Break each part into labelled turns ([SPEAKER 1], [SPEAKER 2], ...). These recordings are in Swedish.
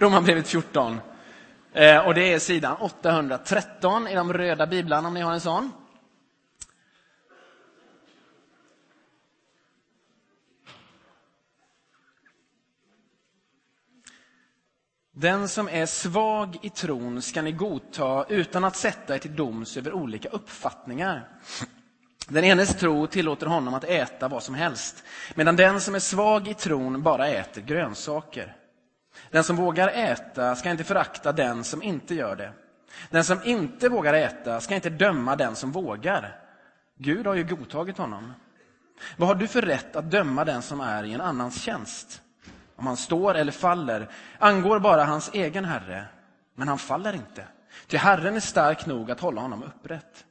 [SPEAKER 1] Romarbrevet 14. Eh, och det är sidan 813 i de röda biblarna om ni har en sån. Den som är svag i tron ska ni godta utan att sätta er till doms över olika uppfattningar. Den enes tro tillåter honom att äta vad som helst, medan den som är svag i tron bara äter grönsaker. Den som vågar äta ska inte förakta den som inte gör det. Den som inte vågar äta ska inte döma den som vågar. Gud har ju godtagit honom. Vad har du för rätt att döma den som är i en annans tjänst? Om han står eller faller angår bara hans egen herre, men han faller inte. Ty Herren är stark nog att hålla honom upprätt.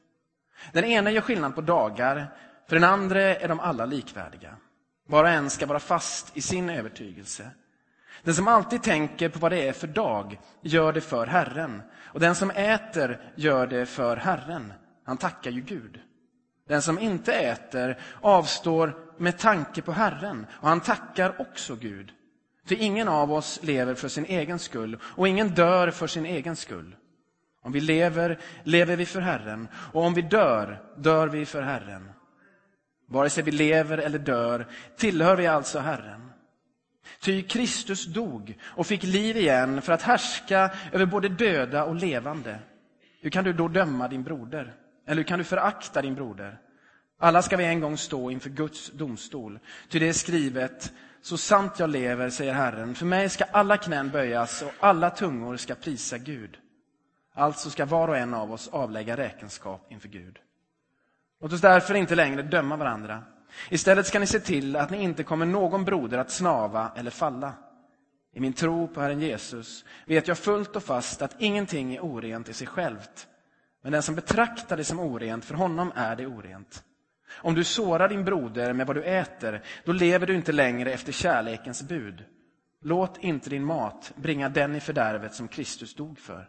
[SPEAKER 1] Den ena gör skillnad på dagar, för den andra är de alla likvärdiga. Var och en ska vara fast i sin övertygelse. Den som alltid tänker på vad det är för dag gör det för Herren, och den som äter gör det för Herren. Han tackar ju Gud. Den som inte äter avstår med tanke på Herren, och han tackar också Gud. För ingen av oss lever för sin egen skull, och ingen dör för sin egen skull. Om vi lever, lever vi för Herren, och om vi dör, dör vi för Herren. Vare sig vi lever eller dör tillhör vi alltså Herren. Ty Kristus dog och fick liv igen för att härska över både döda och levande. Hur kan du då döma din broder? Eller hur kan du förakta din broder? Alla ska vi en gång stå inför Guds domstol. Ty det är skrivet, så sant jag lever, säger Herren, för mig ska alla knän böjas och alla tungor ska prisa Gud. Alltså ska var och en av oss avlägga räkenskap inför Gud. Låt oss därför inte längre döma varandra. Istället ska ni se till att ni inte kommer någon broder att snava eller falla. I min tro på Herren Jesus vet jag fullt och fast att ingenting är orent i sig självt. Men den som betraktar det som orent, för honom är det orent. Om du sårar din broder med vad du äter, då lever du inte längre efter kärlekens bud. Låt inte din mat bringa den i fördärvet som Kristus dog för.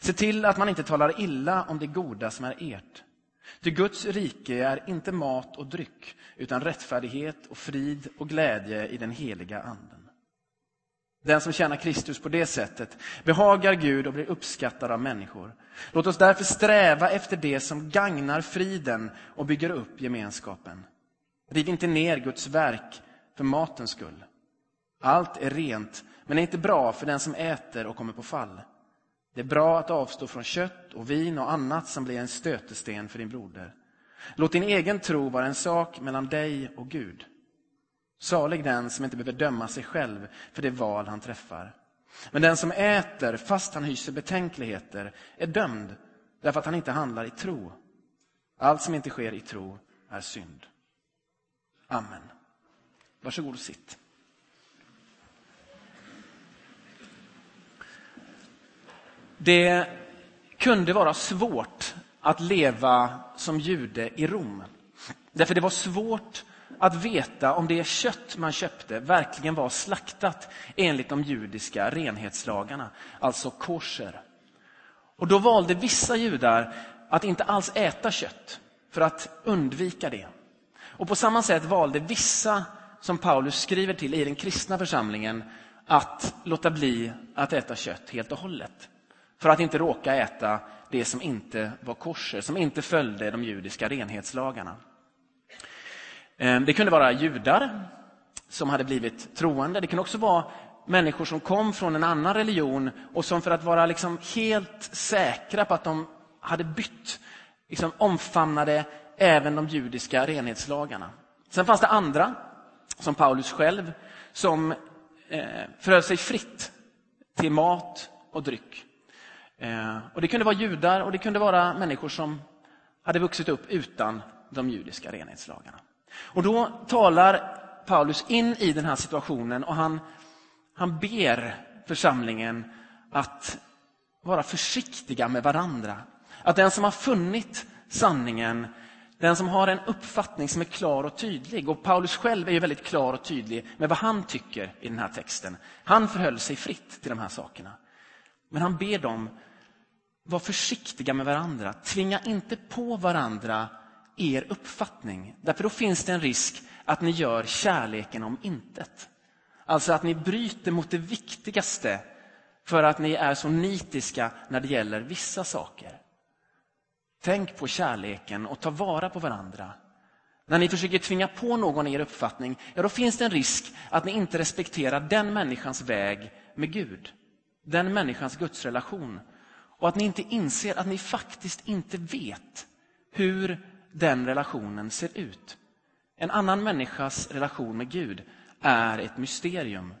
[SPEAKER 1] Se till att man inte talar illa om det goda som är ert. Ty Guds rike är inte mat och dryck, utan rättfärdighet och frid och glädje i den heliga anden. Den som tjänar Kristus på det sättet behagar Gud och blir uppskattad av människor. Låt oss därför sträva efter det som gagnar friden och bygger upp gemenskapen. Riv inte ner Guds verk för matens skull. Allt är rent, men är inte bra för den som äter och kommer på fall. Det är bra att avstå från kött och vin och annat som blir en stötesten för din broder. Låt din egen tro vara en sak mellan dig och Gud. Salig den som inte behöver döma sig själv för det val han träffar. Men den som äter fast han hyser betänkligheter är dömd därför att han inte handlar i tro. Allt som inte sker i tro är synd. Amen. Varsågod och sitt. Det kunde vara svårt att leva som jude i Rom. Därför det var svårt att veta om det kött man köpte verkligen var slaktat enligt de judiska renhetslagarna, alltså kosher. Och då valde vissa judar att inte alls äta kött för att undvika det. Och på samma sätt valde vissa, som Paulus skriver till i den kristna församlingen, att låta bli att äta kött helt och hållet. För att inte råka äta det som inte var korser, som inte följde de judiska renhetslagarna. Ehm, det kunde vara judar som hade blivit troende. Det kunde också vara människor som kom från en annan religion och som för att vara liksom helt säkra på att de hade bytt, liksom omfamnade även de judiska renhetslagarna. Sen fanns det andra, som Paulus själv, som eh, förhöll sig fritt till mat och dryck. Eh, och Det kunde vara judar och det kunde vara människor som hade vuxit upp utan de judiska renhetslagarna. Och då talar Paulus in i den här situationen och han, han ber församlingen att vara försiktiga med varandra. Att den som har funnit sanningen, den som har en uppfattning som är klar och tydlig, och Paulus själv är ju väldigt klar och tydlig med vad han tycker i den här texten. Han förhöll sig fritt till de här sakerna. Men han ber dem var försiktiga med varandra. Tvinga inte på varandra er uppfattning. Därför då finns det en risk att ni gör kärleken om intet. Alltså att ni bryter mot det viktigaste för att ni är så nitiska när det gäller vissa saker. Tänk på kärleken och ta vara på varandra. När ni försöker tvinga på någon er uppfattning, ja då finns det en risk att ni inte respekterar den människans väg med Gud. Den människans gudsrelation. Och att ni inte inser att ni faktiskt inte vet hur den relationen ser ut. En annan människas relation med Gud är ett mysterium.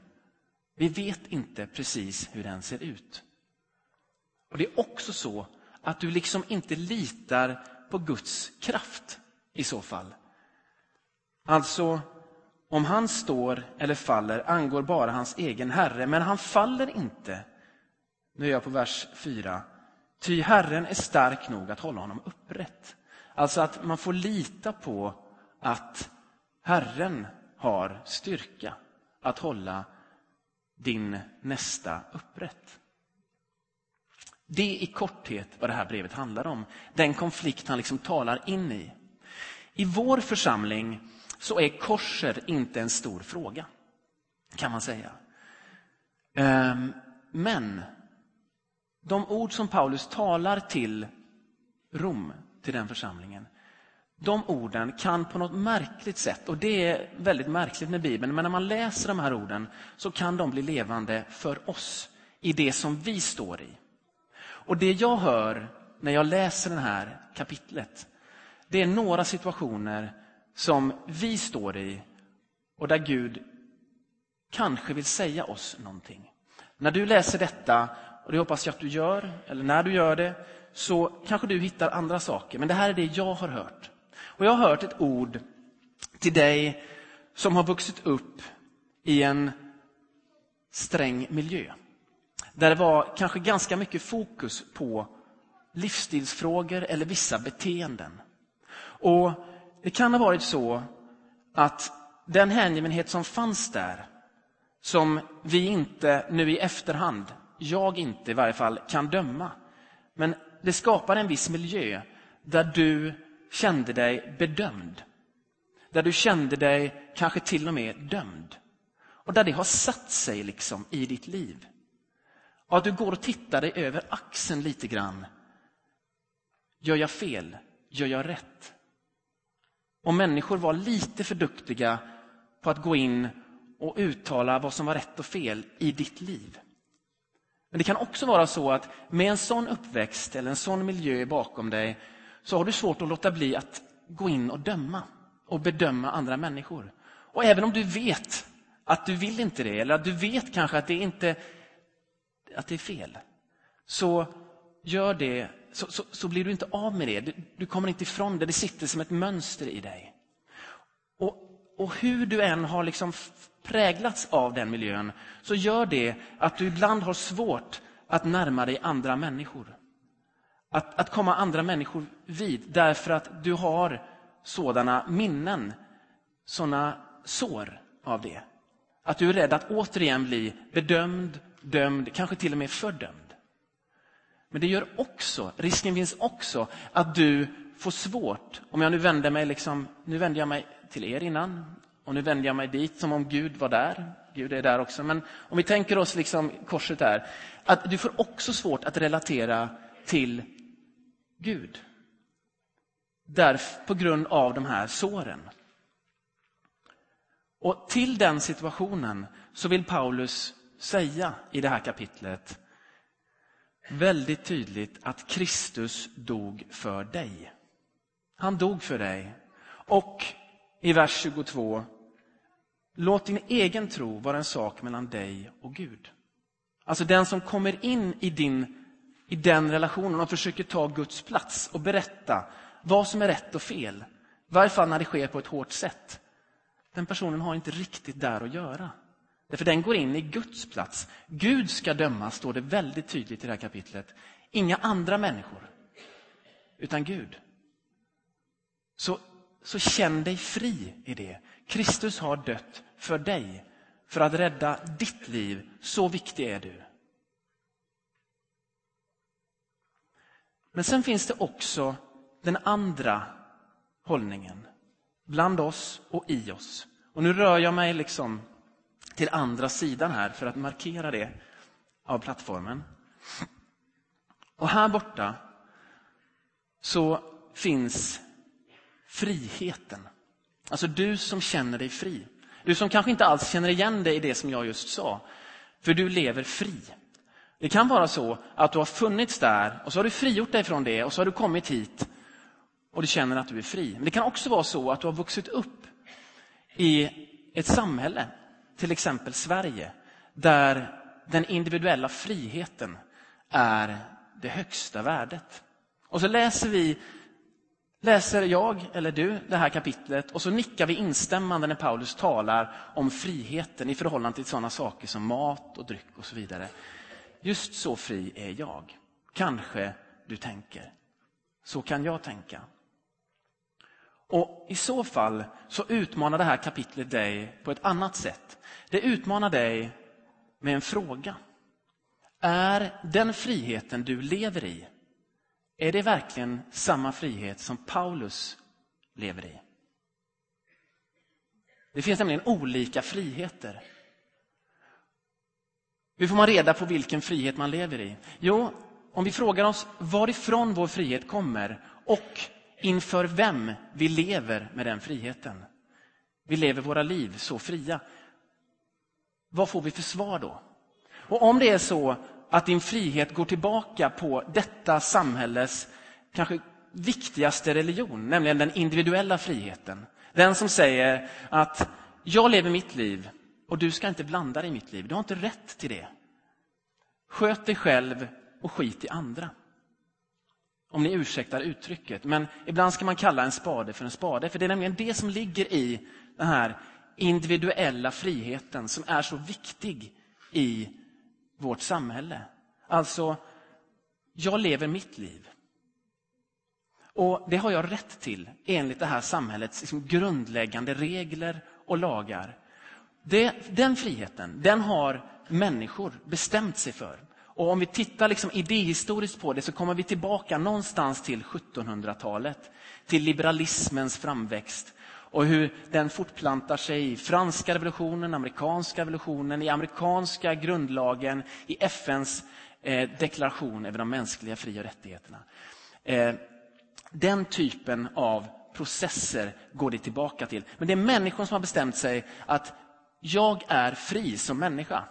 [SPEAKER 1] Vi vet inte precis hur den ser ut. Och Det är också så att du liksom inte litar på Guds kraft i så fall. Alltså, om han står eller faller angår bara hans egen Herre, men han faller inte. Nu är jag på vers 4. Ty Herren är stark nog att hålla honom upprätt. Alltså att man får lita på att Herren har styrka att hålla din nästa upprätt. Det är i korthet vad det här brevet handlar om. Den konflikt han liksom talar in i. I vår församling så är korser inte en stor fråga, kan man säga. Ehm, men de ord som Paulus talar till Rom, till den församlingen, de orden kan på något märkligt sätt, och det är väldigt märkligt med Bibeln, men när man läser de här orden så kan de bli levande för oss i det som vi står i. Och det jag hör när jag läser det här kapitlet, det är några situationer som vi står i och där Gud kanske vill säga oss någonting. När du läser detta, och det hoppas jag att du gör, eller när du gör det, så kanske du hittar andra saker. Men det här är det jag har hört. Och jag har hört ett ord till dig som har vuxit upp i en sträng miljö. Där det var kanske ganska mycket fokus på livsstilsfrågor eller vissa beteenden. Och det kan ha varit så att den hängivenhet som fanns där, som vi inte nu i efterhand, jag inte i varje fall, kan döma. Men det skapar en viss miljö där du kände dig bedömd. Där du kände dig kanske till och med dömd. Och där det har satt sig liksom i ditt liv. Och att du går och tittar dig över axeln lite grann. Gör jag fel? Gör jag rätt? Om människor var lite för duktiga på att gå in och uttala vad som var rätt och fel i ditt liv. Men det kan också vara så att med en sån uppväxt eller en sån miljö bakom dig så har du svårt att låta bli att gå in och döma och bedöma andra människor. Och även om du vet att du vill inte det, eller att du vet kanske att det inte att det är fel, så gör det, så, så, så blir du inte av med det. Du, du, kommer inte ifrån det, det sitter som ett mönster i dig. Och, och hur du än har liksom präglats av den miljön, så gör det att du ibland har svårt att närma dig andra människor. Att, att komma andra människor vid, därför att du har sådana minnen, sådana sår av det. Att du är rädd att återigen bli bedömd, dömd, kanske till och med fördömd. Men det gör också, risken finns också att du får svårt, om jag nu vänder mig, liksom, nu vänder jag mig till er innan och nu vänder jag mig dit som om Gud var där. Gud är där också. Men om vi tänker oss liksom korset där, att du får också svårt att relatera till Gud. Därför, på grund av de här såren. Och till den situationen så vill Paulus säga i det här kapitlet väldigt tydligt att Kristus dog för dig. Han dog för dig. Och i vers 22, låt din egen tro vara en sak mellan dig och Gud. Alltså den som kommer in i din i den relationen och försöker ta Guds plats och berätta vad som är rätt och fel. I varje fall när det sker på ett hårt sätt. Den personen har inte riktigt där att göra. Därför den går in i Guds plats. Gud ska döma, står det väldigt tydligt i det här kapitlet. Inga andra människor, utan Gud. Så, så känn dig fri i det. Kristus har dött för dig, för att rädda ditt liv. Så viktig är du. Men sen finns det också den andra hållningen. Bland oss och i oss. Och nu rör jag mig liksom till andra sidan här för att markera det. av plattformen. Och här borta så finns friheten. Alltså du som känner dig fri. Du som kanske inte alls känner igen dig i det som jag just sa. För du lever fri. Det kan vara så att du har funnits där och så har du frigjort dig från det och så har du kommit hit och du känner att du är fri. Men det kan också vara så att du har vuxit upp i ett samhälle, till exempel Sverige, där den individuella friheten är det högsta värdet. Och så läser vi läser jag eller du det här kapitlet och så nickar vi instämmande när Paulus talar om friheten i förhållande till sådana saker som mat och dryck och så vidare. Just så fri är jag. Kanske du tänker. Så kan jag tänka. Och I så fall så utmanar det här kapitlet dig på ett annat sätt. Det utmanar dig med en fråga. Är den friheten du lever i, är det verkligen samma frihet som Paulus lever i? Det finns nämligen olika friheter. Hur får man reda på vilken frihet man lever i? Jo, om vi frågar oss varifrån vår frihet kommer och inför vem vi lever med den friheten. Vi lever våra liv så fria. Vad får vi för svar då? Och om det är så att din frihet går tillbaka på detta samhälles kanske viktigaste religion, nämligen den individuella friheten. Den som säger att jag lever mitt liv och du ska inte blanda dig i mitt liv. Du har inte rätt till det. Sköt dig själv och skit i andra. Om ni ursäktar uttrycket. Men ibland ska man kalla en spade för en spade. För det är nämligen det som ligger i den här individuella friheten som är så viktig i vårt samhälle. Alltså, jag lever mitt liv. Och Det har jag rätt till enligt det här samhällets liksom grundläggande regler och lagar. Det, den friheten, den har människor bestämt sig för. Och om vi tittar liksom idéhistoriskt på det så kommer vi tillbaka någonstans till 1700-talet. Till liberalismens framväxt och hur den fortplantar sig i franska revolutionen, amerikanska revolutionen, i amerikanska grundlagen, i FNs eh, deklaration över de mänskliga fri och rättigheterna. Eh, den typen av processer går det tillbaka till. Men det är människor som har bestämt sig att jag är fri som människa.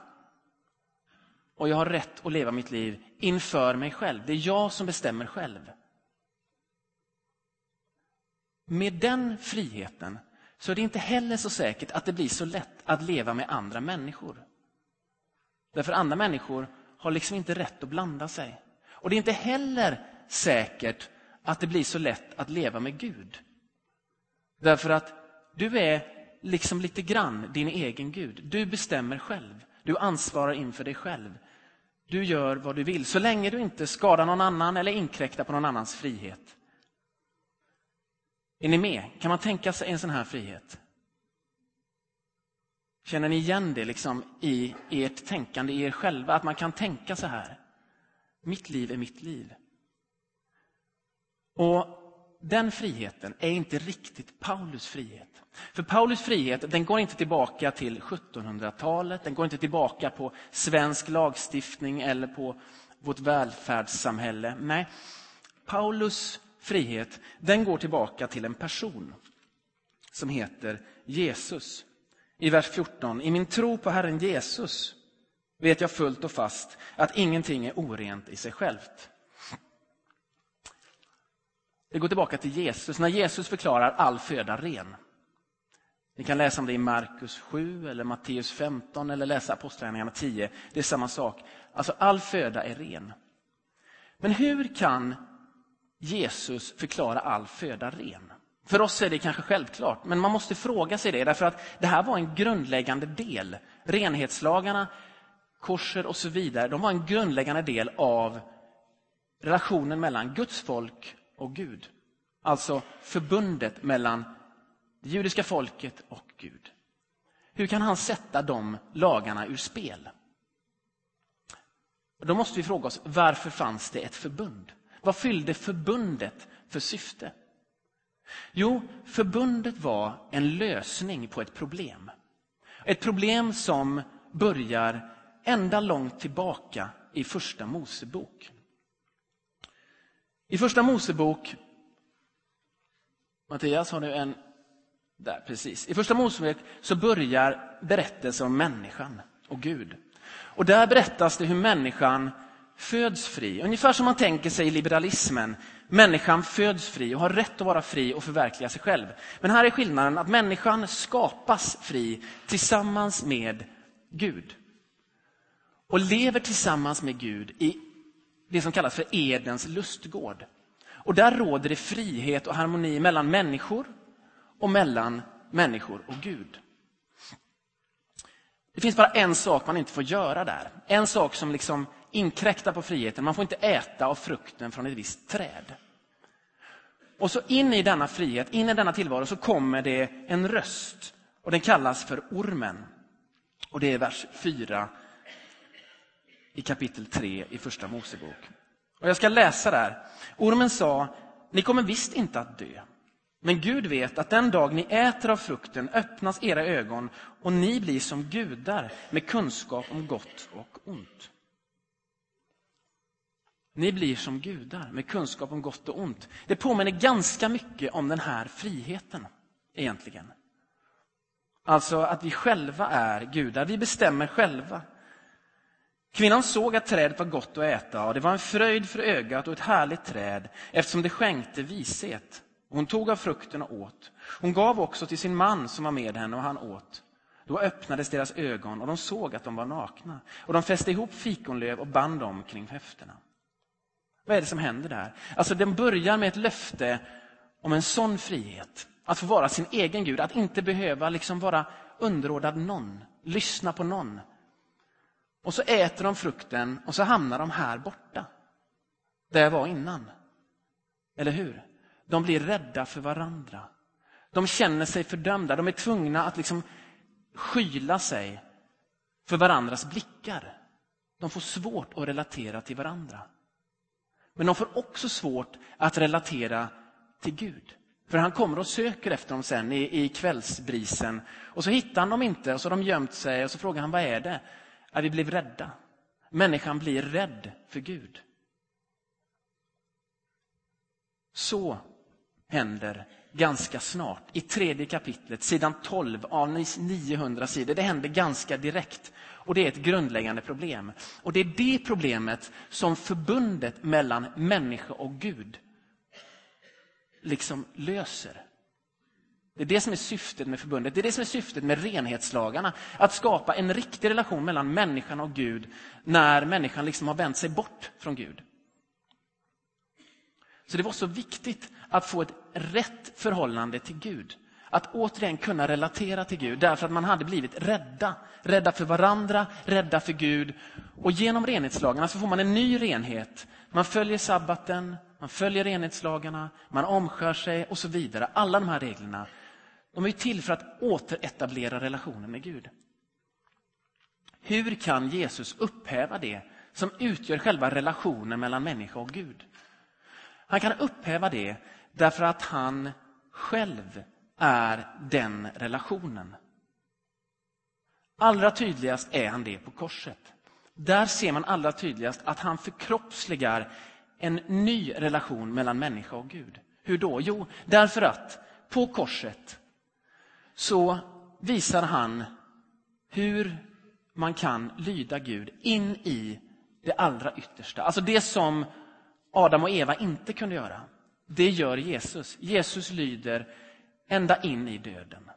[SPEAKER 1] Och jag har rätt att leva mitt liv inför mig själv. Det är jag som bestämmer själv. Med den friheten så är det inte heller så säkert att det blir så lätt att leva med andra människor. Därför andra människor har liksom inte rätt att blanda sig. Och det är inte heller säkert att det blir så lätt att leva med Gud. Därför att du är liksom lite grann din egen Gud. Du bestämmer själv. Du ansvarar inför dig själv. Du gör vad du vill, så länge du inte skadar någon annan eller inkräktar på någon annans frihet. Är ni med? Kan man tänka sig en sån här frihet? Känner ni igen det liksom i ert tänkande, i er själva? Att man kan tänka så här. Mitt liv är mitt liv. Och den friheten är inte riktigt Paulus frihet. För Paulus frihet den går inte tillbaka till 1700-talet, den går inte tillbaka på svensk lagstiftning eller på vårt välfärdssamhälle. Nej, Paulus frihet den går tillbaka till en person som heter Jesus. I vers 14, i min tro på Herren Jesus vet jag fullt och fast att ingenting är orent i sig självt. Det går tillbaka till Jesus, när Jesus förklarar all föda ren. Ni kan läsa om det i Markus 7 eller Matteus 15 eller läsa Apostlagärningarna 10. Det är samma sak. Alltså all föda är ren. Men hur kan Jesus förklara all föda ren? För oss är det kanske självklart, men man måste fråga sig det därför att det här var en grundläggande del. Renhetslagarna, korser och så vidare, de var en grundläggande del av relationen mellan Guds folk och Gud. Alltså förbundet mellan det judiska folket och Gud. Hur kan han sätta de lagarna ur spel? Då måste vi fråga oss, varför fanns det ett förbund? Vad fyllde förbundet för syfte? Jo, förbundet var en lösning på ett problem. Ett problem som börjar ända långt tillbaka i Första Mosebok. I Första Mosebok, Mattias har du en, där precis. I Första Mosebok så börjar berättelsen om människan och Gud. Och där berättas det hur människan föds fri. Ungefär som man tänker sig i liberalismen. Människan föds fri och har rätt att vara fri och förverkliga sig själv. Men här är skillnaden att människan skapas fri tillsammans med Gud. Och lever tillsammans med Gud i det som kallas för Edens lustgård. Och där råder det frihet och harmoni mellan människor och mellan människor och Gud. Det finns bara en sak man inte får göra där. En sak som liksom inkräkta på friheten. Man får inte äta av frukten från ett visst träd. Och så in i denna frihet, in i denna tillvaro, så kommer det en röst. Och den kallas för ormen. Och det är vers 4 i kapitel 3 i Första Mosebok. Och jag ska läsa där. Ormen sa, ni kommer visst inte att dö. Men Gud vet att den dag ni äter av frukten öppnas era ögon och ni blir som gudar med kunskap om gott och ont. Ni blir som gudar med kunskap om gott och ont. Det påminner ganska mycket om den här friheten egentligen. Alltså att vi själva är gudar, vi bestämmer själva. Kvinnan såg att trädet var gott att äta och det var en fröjd för ögat och ett härligt träd eftersom det skänkte vishet. Hon tog av frukten och åt. Hon gav också till sin man som var med henne och han åt. Då öppnades deras ögon och de såg att de var nakna och de fäste ihop fikonlöv och band dem kring höfterna. Vad är det som händer där? Alltså den börjar med ett löfte om en sån frihet. Att få vara sin egen Gud, att inte behöva liksom vara underordnad någon, lyssna på någon. Och så äter de frukten och så hamnar de här borta. Där jag var innan. Eller hur? De blir rädda för varandra. De känner sig fördömda. De är tvungna att liksom skyla sig för varandras blickar. De får svårt att relatera till varandra. Men de får också svårt att relatera till Gud. För han kommer och söker efter dem sen i, i kvällsbrisen. Och så hittar han dem inte och så har de gömt sig och så frågar han vad är det? Ja, vi blev rädda. Människan blir rädd för Gud. Så händer ganska snart i tredje kapitlet, sidan 12 av 900 sidor. Det händer ganska direkt. Och det är ett grundläggande problem. Och det är det problemet som förbundet mellan människa och Gud liksom löser. Det är det som är syftet med förbundet. Det är det som är syftet med renhetslagarna. Att skapa en riktig relation mellan människan och Gud när människan liksom har vänt sig bort från Gud. Så det var så viktigt att få ett rätt förhållande till Gud. Att återigen kunna relatera till Gud därför att man hade blivit rädda. Rädda för varandra, rädda för Gud. Och genom renhetslagarna så får man en ny renhet. Man följer sabbaten, man följer renhetslagarna, man omskär sig och så vidare. Alla de här reglerna de är till för att återetablera relationen med Gud. Hur kan Jesus upphäva det som utgör själva relationen mellan människa och Gud? Han kan upphäva det därför att han själv är den relationen. Allra tydligast är han det på korset. Där ser man allra tydligast att han förkroppsligar en ny relation mellan människa och Gud. Hur då? Jo, därför att på korset så visar han hur man kan lyda Gud in i det allra yttersta. Alltså det som Adam och Eva inte kunde göra. Det gör Jesus. Jesus lyder ända in i döden.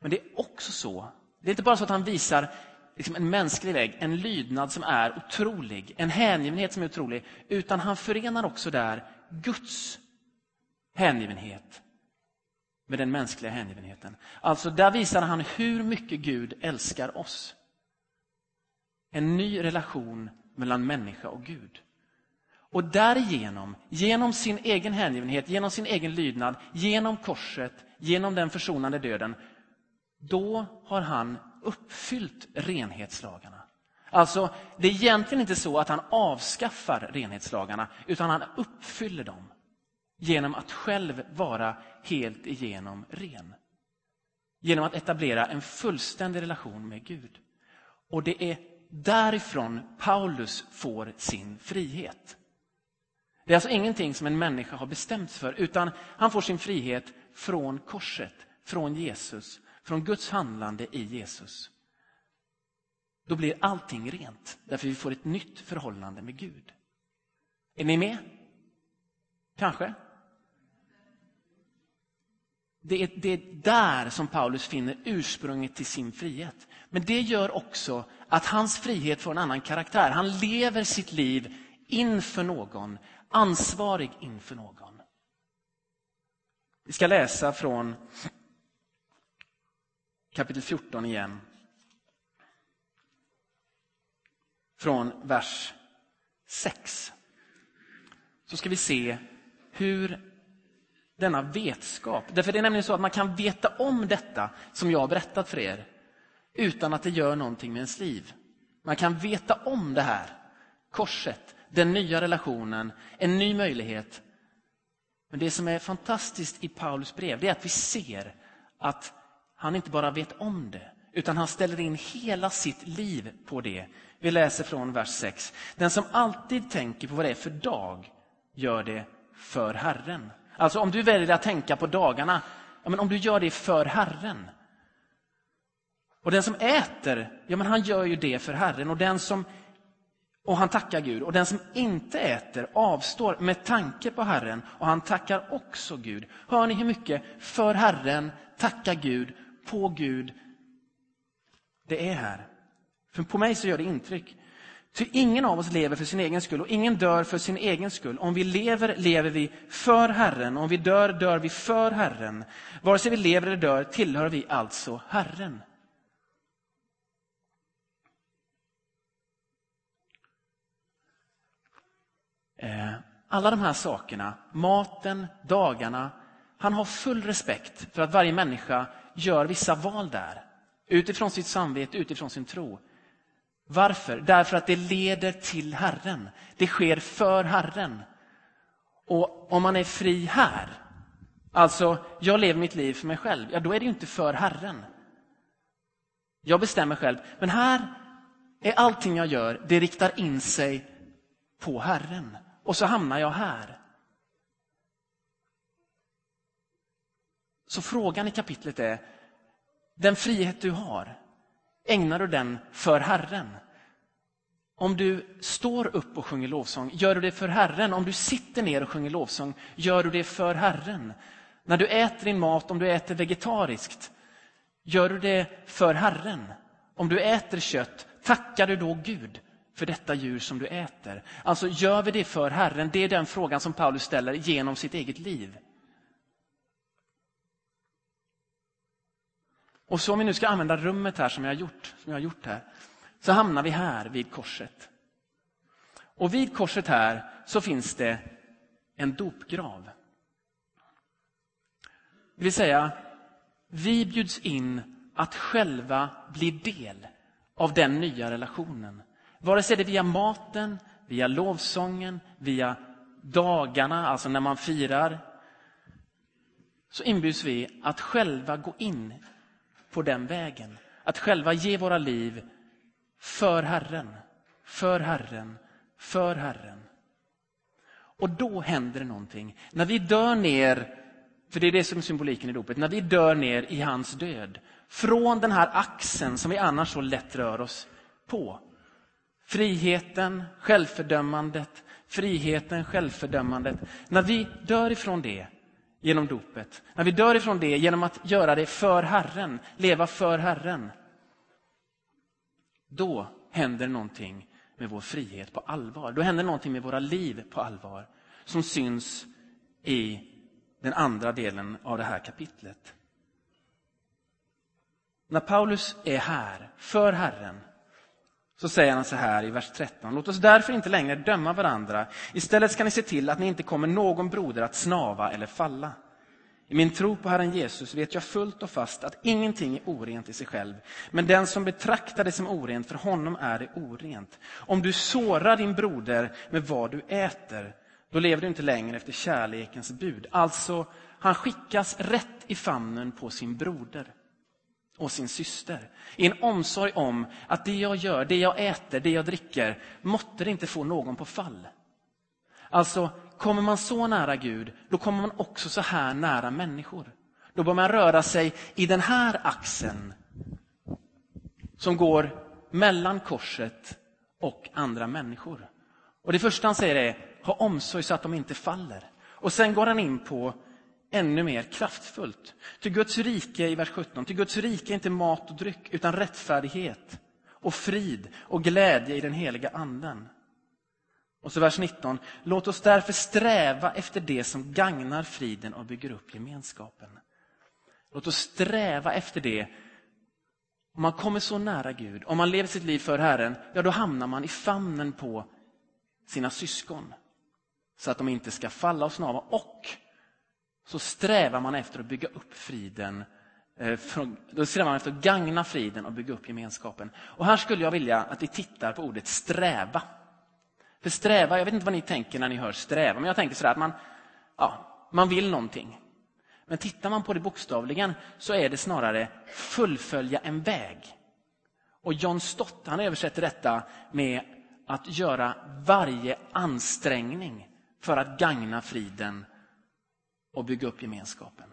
[SPEAKER 1] Men det är också så, det är inte bara så att han visar liksom en mänsklig väg, en lydnad som är otrolig, en hängivenhet som är otrolig, utan han förenar också där Guds hängivenhet med den mänskliga hängivenheten. Alltså där visar han hur mycket Gud älskar oss. En ny relation mellan människa och Gud. Och därigenom, genom sin egen hängivenhet, genom sin egen lydnad, genom korset, genom den försonande döden, då har han uppfyllt renhetslagarna. Alltså, det är egentligen inte så att han avskaffar renhetslagarna, utan han uppfyller dem genom att själv vara helt igenom ren. Genom att etablera en fullständig relation med Gud. Och det är därifrån Paulus får sin frihet. Det är alltså ingenting som en människa har bestämt för, utan han får sin frihet från korset, från Jesus, från Guds handlande i Jesus. Då blir allting rent, därför vi får ett nytt förhållande med Gud. Är ni med? Kanske? Det är, det är där som Paulus finner ursprunget till sin frihet. Men det gör också att hans frihet får en annan karaktär. Han lever sitt liv inför någon, ansvarig inför någon. Vi ska läsa från kapitel 14 igen. Från vers 6. Så ska vi se hur denna vetskap, därför det är nämligen så att man kan veta om detta som jag har berättat för er utan att det gör någonting med ens liv. Man kan veta om det här, korset, den nya relationen, en ny möjlighet. Men det som är fantastiskt i Paulus brev det är att vi ser att han inte bara vet om det, utan han ställer in hela sitt liv på det. Vi läser från vers 6. Den som alltid tänker på vad det är för dag gör det för Herren. Alltså om du väljer att tänka på dagarna, ja, men om du gör det för Herren. Och den som äter, ja men han gör ju det för Herren. Och den som och han tackar Gud. Och den som inte äter avstår med tanke på Herren och han tackar också Gud. Hör ni hur mycket för Herren, tacka Gud, på Gud det är här? För på mig så gör det intryck. Ty ingen av oss lever för sin egen skull och ingen dör för sin egen skull. Om vi lever, lever vi för Herren. Om vi dör, dör vi för Herren. Vare sig vi lever eller dör tillhör vi alltså Herren. Eh, alla de här sakerna, maten, dagarna. Han har full respekt för att varje människa gör vissa val där. Utifrån sitt samvete, utifrån sin tro. Varför? Därför att det leder till Herren. Det sker för Herren. Och om man är fri här, alltså jag lever mitt liv för mig själv, ja då är det ju inte för Herren. Jag bestämmer själv. Men här är allting jag gör, det riktar in sig på Herren. Och så hamnar jag här. Så frågan i kapitlet är, den frihet du har, ägnar du den för Herren? Om du står upp och sjunger lovsång, gör du det för Herren? Om du sitter ner och sjunger lovsång, gör du det för Herren? När du äter din mat, om du äter vegetariskt, gör du det för Herren? Om du äter kött, tackar du då Gud för detta djur som du äter? Alltså, gör vi det för Herren? Det är den frågan som Paulus ställer genom sitt eget liv. Och så om vi nu ska använda rummet här som jag har gjort, som jag har gjort här, så hamnar vi här vid korset. Och vid korset här så finns det en dopgrav. Det vill säga, vi bjuds in att själva bli del av den nya relationen. Vare sig det är via maten, via lovsången, via dagarna, alltså när man firar, så inbjuds vi att själva gå in på den vägen. Att själva ge våra liv för Herren, för Herren, för Herren. Och då händer det någonting. När vi dör ner, för det är det som är symboliken i dopet, när vi dör ner i hans död, från den här axeln som vi annars så lätt rör oss på. Friheten, självfördömandet, friheten, självfördömandet. När vi dör ifrån det, genom dopet. När vi dör ifrån det genom att göra det för Herren, leva för Herren. Då händer någonting med vår frihet på allvar. Då händer någonting med våra liv på allvar som syns i den andra delen av det här kapitlet. När Paulus är här, för Herren, så säger han så här i vers 13. Låt oss därför inte längre döma varandra. Istället ska ni se till att ni inte kommer någon broder att snava eller falla. I min tro på Herren Jesus vet jag fullt och fast att ingenting är orent i sig själv. Men den som betraktar det som orent, för honom är det orent. Om du sårar din broder med vad du äter, då lever du inte längre efter kärlekens bud. Alltså, han skickas rätt i famnen på sin broder och sin syster. I en omsorg om att det jag gör, det jag äter, det jag dricker, måtte det inte få någon på fall. Alltså, kommer man så nära Gud, då kommer man också så här nära människor. Då bör man röra sig i den här axeln som går mellan korset och andra människor. Och Det första han säger är, ha omsorg så att de inte faller. Och sen går han in på ännu mer kraftfullt. Till Guds rike i vers 17, till Guds rike är inte mat och dryck utan rättfärdighet och frid och glädje i den heliga anden. Och så vers 19. Låt oss därför sträva efter det som gagnar friden och bygger upp gemenskapen. Låt oss sträva efter det. Om man kommer så nära Gud, om man lever sitt liv för Herren, ja då hamnar man i famnen på sina syskon. Så att de inte ska falla och snava. Och så strävar man efter att bygga upp friden. Eh, då strävar man efter att gagna friden och bygga upp gemenskapen. Och här skulle jag vilja att vi tittar på ordet sträva. För sträva, jag vet inte vad ni tänker när ni hör sträva, men jag tänker sådär att man, ja, man vill någonting. Men tittar man på det bokstavligen så är det snarare fullfölja en väg. Och John Stott han översätter detta med att göra varje ansträngning för att gagna friden och bygga upp gemenskapen.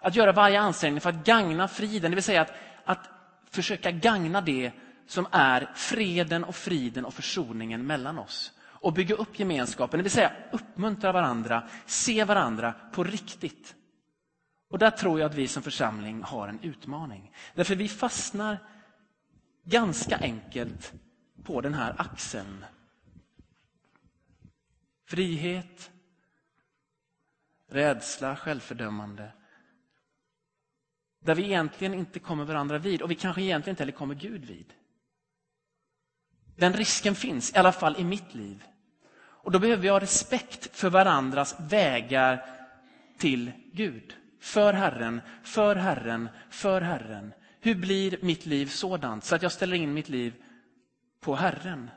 [SPEAKER 1] Att göra varje ansträngning för att gagna friden, det vill säga att, att försöka gagna det som är freden och friden och försoningen mellan oss. Och bygga upp gemenskapen, det vill säga uppmuntra varandra, se varandra på riktigt. Och där tror jag att vi som församling har en utmaning. Därför vi fastnar ganska enkelt på den här axeln. Frihet, rädsla, självfördömande. Där vi egentligen inte kommer varandra vid och vi kanske egentligen inte heller kommer Gud vid. Den risken finns, i alla fall i mitt liv. Och då behöver vi ha respekt för varandras vägar till Gud. För Herren, för Herren, för Herren. Hur blir mitt liv sådant så att jag ställer in mitt liv på Herren?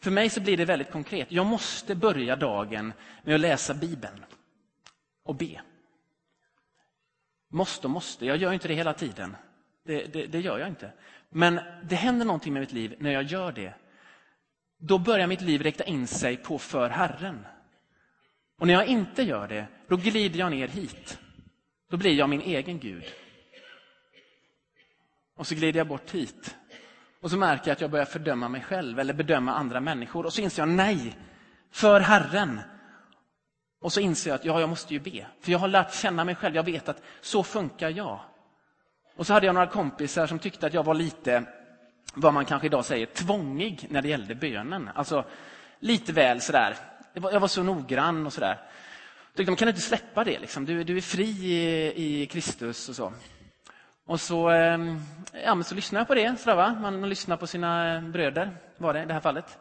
[SPEAKER 1] För mig så blir det väldigt konkret. Jag måste börja dagen med att läsa Bibeln och be. Måste och måste, jag gör inte det hela tiden. Det, det, det, gör jag inte. Men det händer någonting med mitt liv när jag gör det. Då börjar mitt liv rikta in sig på för Herren. Och när jag inte gör det, då glider jag ner hit. Då blir jag min egen Gud. Och så glider jag bort hit. Och så märker jag att jag börjar fördöma mig själv eller bedöma andra människor. Och så inser jag, nej, för Herren. Och så inser jag att ja, jag måste ju be. För jag har lärt känna mig själv. Jag vet att så funkar jag. Och så hade jag några kompisar som tyckte att jag var lite, vad man kanske idag säger, tvångig när det gällde bönen. Alltså lite väl sådär. Jag var så noggrann och sådär. Tyckte, kan du inte släppa det? Liksom? Du, du är fri i, i Kristus och så. Och så, ehm, ja, men så lyssnade jag på det. Sådär, va? Man, man lyssnar på sina eh, bröder, var det i det här fallet.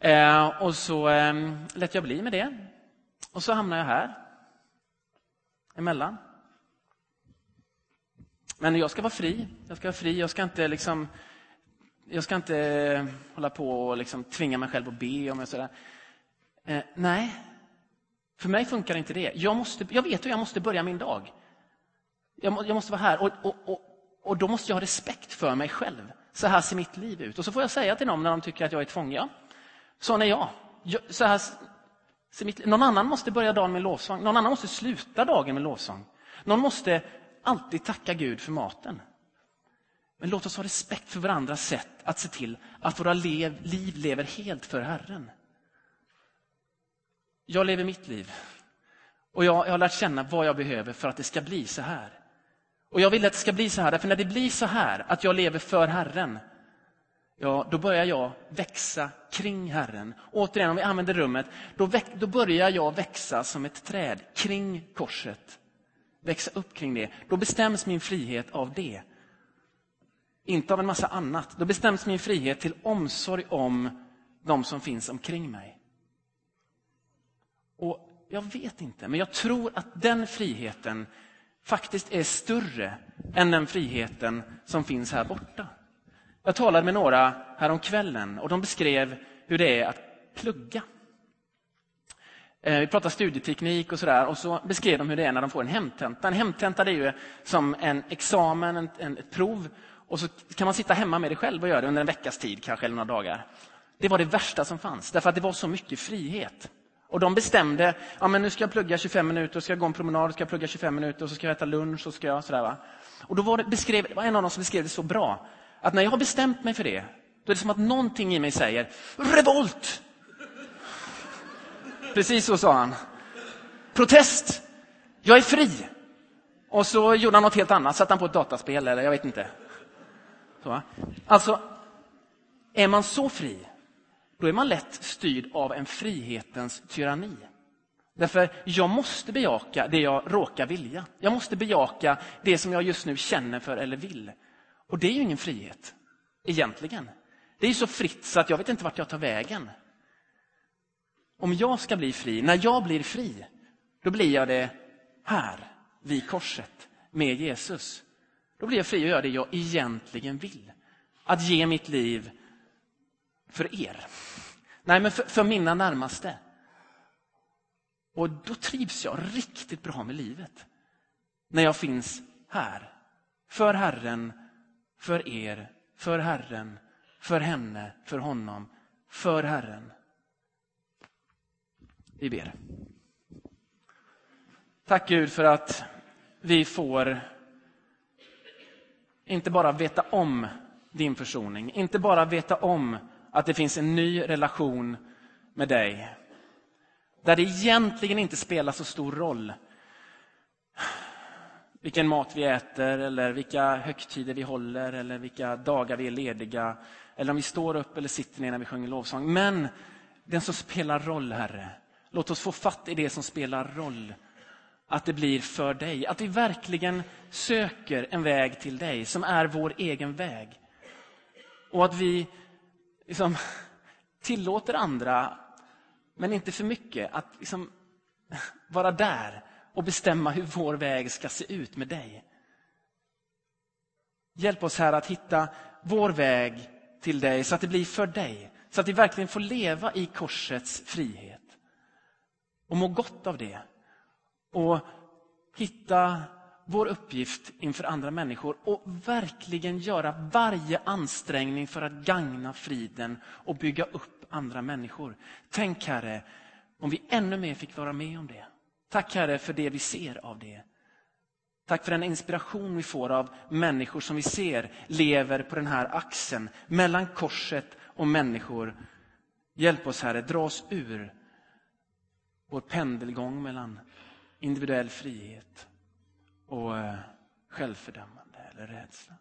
[SPEAKER 1] Eh, och så eh, lät jag bli med det. Och så hamnar jag här. Emellan. Men jag ska vara fri. Jag ska vara fri. Jag ska inte liksom jag ska inte eh, hålla på och liksom tvinga mig själv att be. Om jag sådär. Eh, nej, för mig funkar inte det. Jag, måste, jag vet hur jag måste börja min dag. Jag, må, jag måste vara här och, och, och, och, då måste jag ha respekt för mig själv. Så här ser mitt liv ut. Och så får jag säga till dem när de tycker att jag är tvångig. Ja, sån är jag. jag så här ser mitt, någon annan måste börja dagen med lovsång. Någon annan måste sluta dagen med lovsång. Någon måste alltid tacka Gud för maten. Men låt oss ha respekt för varandras sätt att se till att våra lev, liv lever helt för Herren. Jag lever mitt liv. Och jag, jag har lärt känna vad jag behöver för att det ska bli så här. Och jag vill att det ska bli så här, för när det blir så här, att jag lever för Herren, ja, då börjar jag växa kring Herren. Återigen, om vi använder rummet, då, väx, då börjar jag växa som ett träd kring korset. Växa upp kring det. Då bestäms min frihet av det. Inte av en massa annat. Då bestäms min frihet till omsorg om de som finns omkring mig. Och jag vet inte, men jag tror att den friheten faktiskt är större än den friheten som finns här borta. Jag talade med några häromkvällen och de beskrev hur det är att plugga. Eh, vi pratade studieteknik och sådär och så beskrev de hur det är när de får en hemtenta. En hemtenta är ju som en examen, en, en, ett prov och så kan man sitta hemma med det själv och göra det under en veckas tid kanske eller några dagar. Det var det värsta som fanns därför att det var så mycket frihet. Och de bestämde, ja men nu ska jag plugga 25 minuter, ska jag gå en promenad, ska jag plugga 25 minuter och så ska jag äta lunch och ska jag sådär va. Och då var det, beskrev, det var en av dem som beskrev det så bra, att när jag har bestämt mig för det, då är det som att någonting i mig säger revolt! Precis så sa han. Protest! Jag är fri! Och så gjorde han något helt annat, satte han på ett dataspel eller jag vet inte. Så, alltså, är man så fri, då är man lätt styrd av en frihetens tyranni. Därför jag måste bejaka det jag råkar vilja. Jag måste bejaka det som jag just nu känner för eller vill. Och det är ju ingen frihet, egentligen. Det är så fritt så att jag vet inte vart jag tar vägen. Om jag ska bli fri, när jag blir fri, då blir jag det här, vid korset, med Jesus. Då blir jag fri att göra det jag egentligen vill. Att ge mitt liv för er. Nej, men för, för mina närmaste. Och då trivs jag riktigt bra med livet. När jag finns här. För Herren, för er, för Herren, för henne, för honom, för Herren. Vi ber. Tack Gud för att vi får inte bara veta om din försoning, inte bara veta om att det finns en ny relation med dig. Där det egentligen inte spelar så stor roll vilken mat vi äter, eller vilka högtider vi håller, eller vilka dagar vi är lediga, eller om vi står upp eller sitter ner när vi sjunger lovsång. Men den som spelar roll, Herre, låt oss få fatt i det som spelar roll. Att det blir för dig, att vi verkligen söker en väg till dig som är vår egen väg. Och att vi liksom tillåter andra, men inte för mycket, att liksom vara där och bestämma hur vår väg ska se ut med dig. Hjälp oss här att hitta vår väg till dig så att det blir för dig. Så att vi verkligen får leva i korsets frihet. Och må gott av det. Och hitta vår uppgift inför andra människor och verkligen göra varje ansträngning för att gagna friden och bygga upp andra människor. Tänk Herre, om vi ännu mer fick vara med om det. Tack Herre för det vi ser av det. Tack för den inspiration vi får av människor som vi ser lever på den här axeln mellan korset och människor. Hjälp oss Herre, dra oss ur vår pendelgång mellan individuell frihet och eh, självfördömande eller rädsla.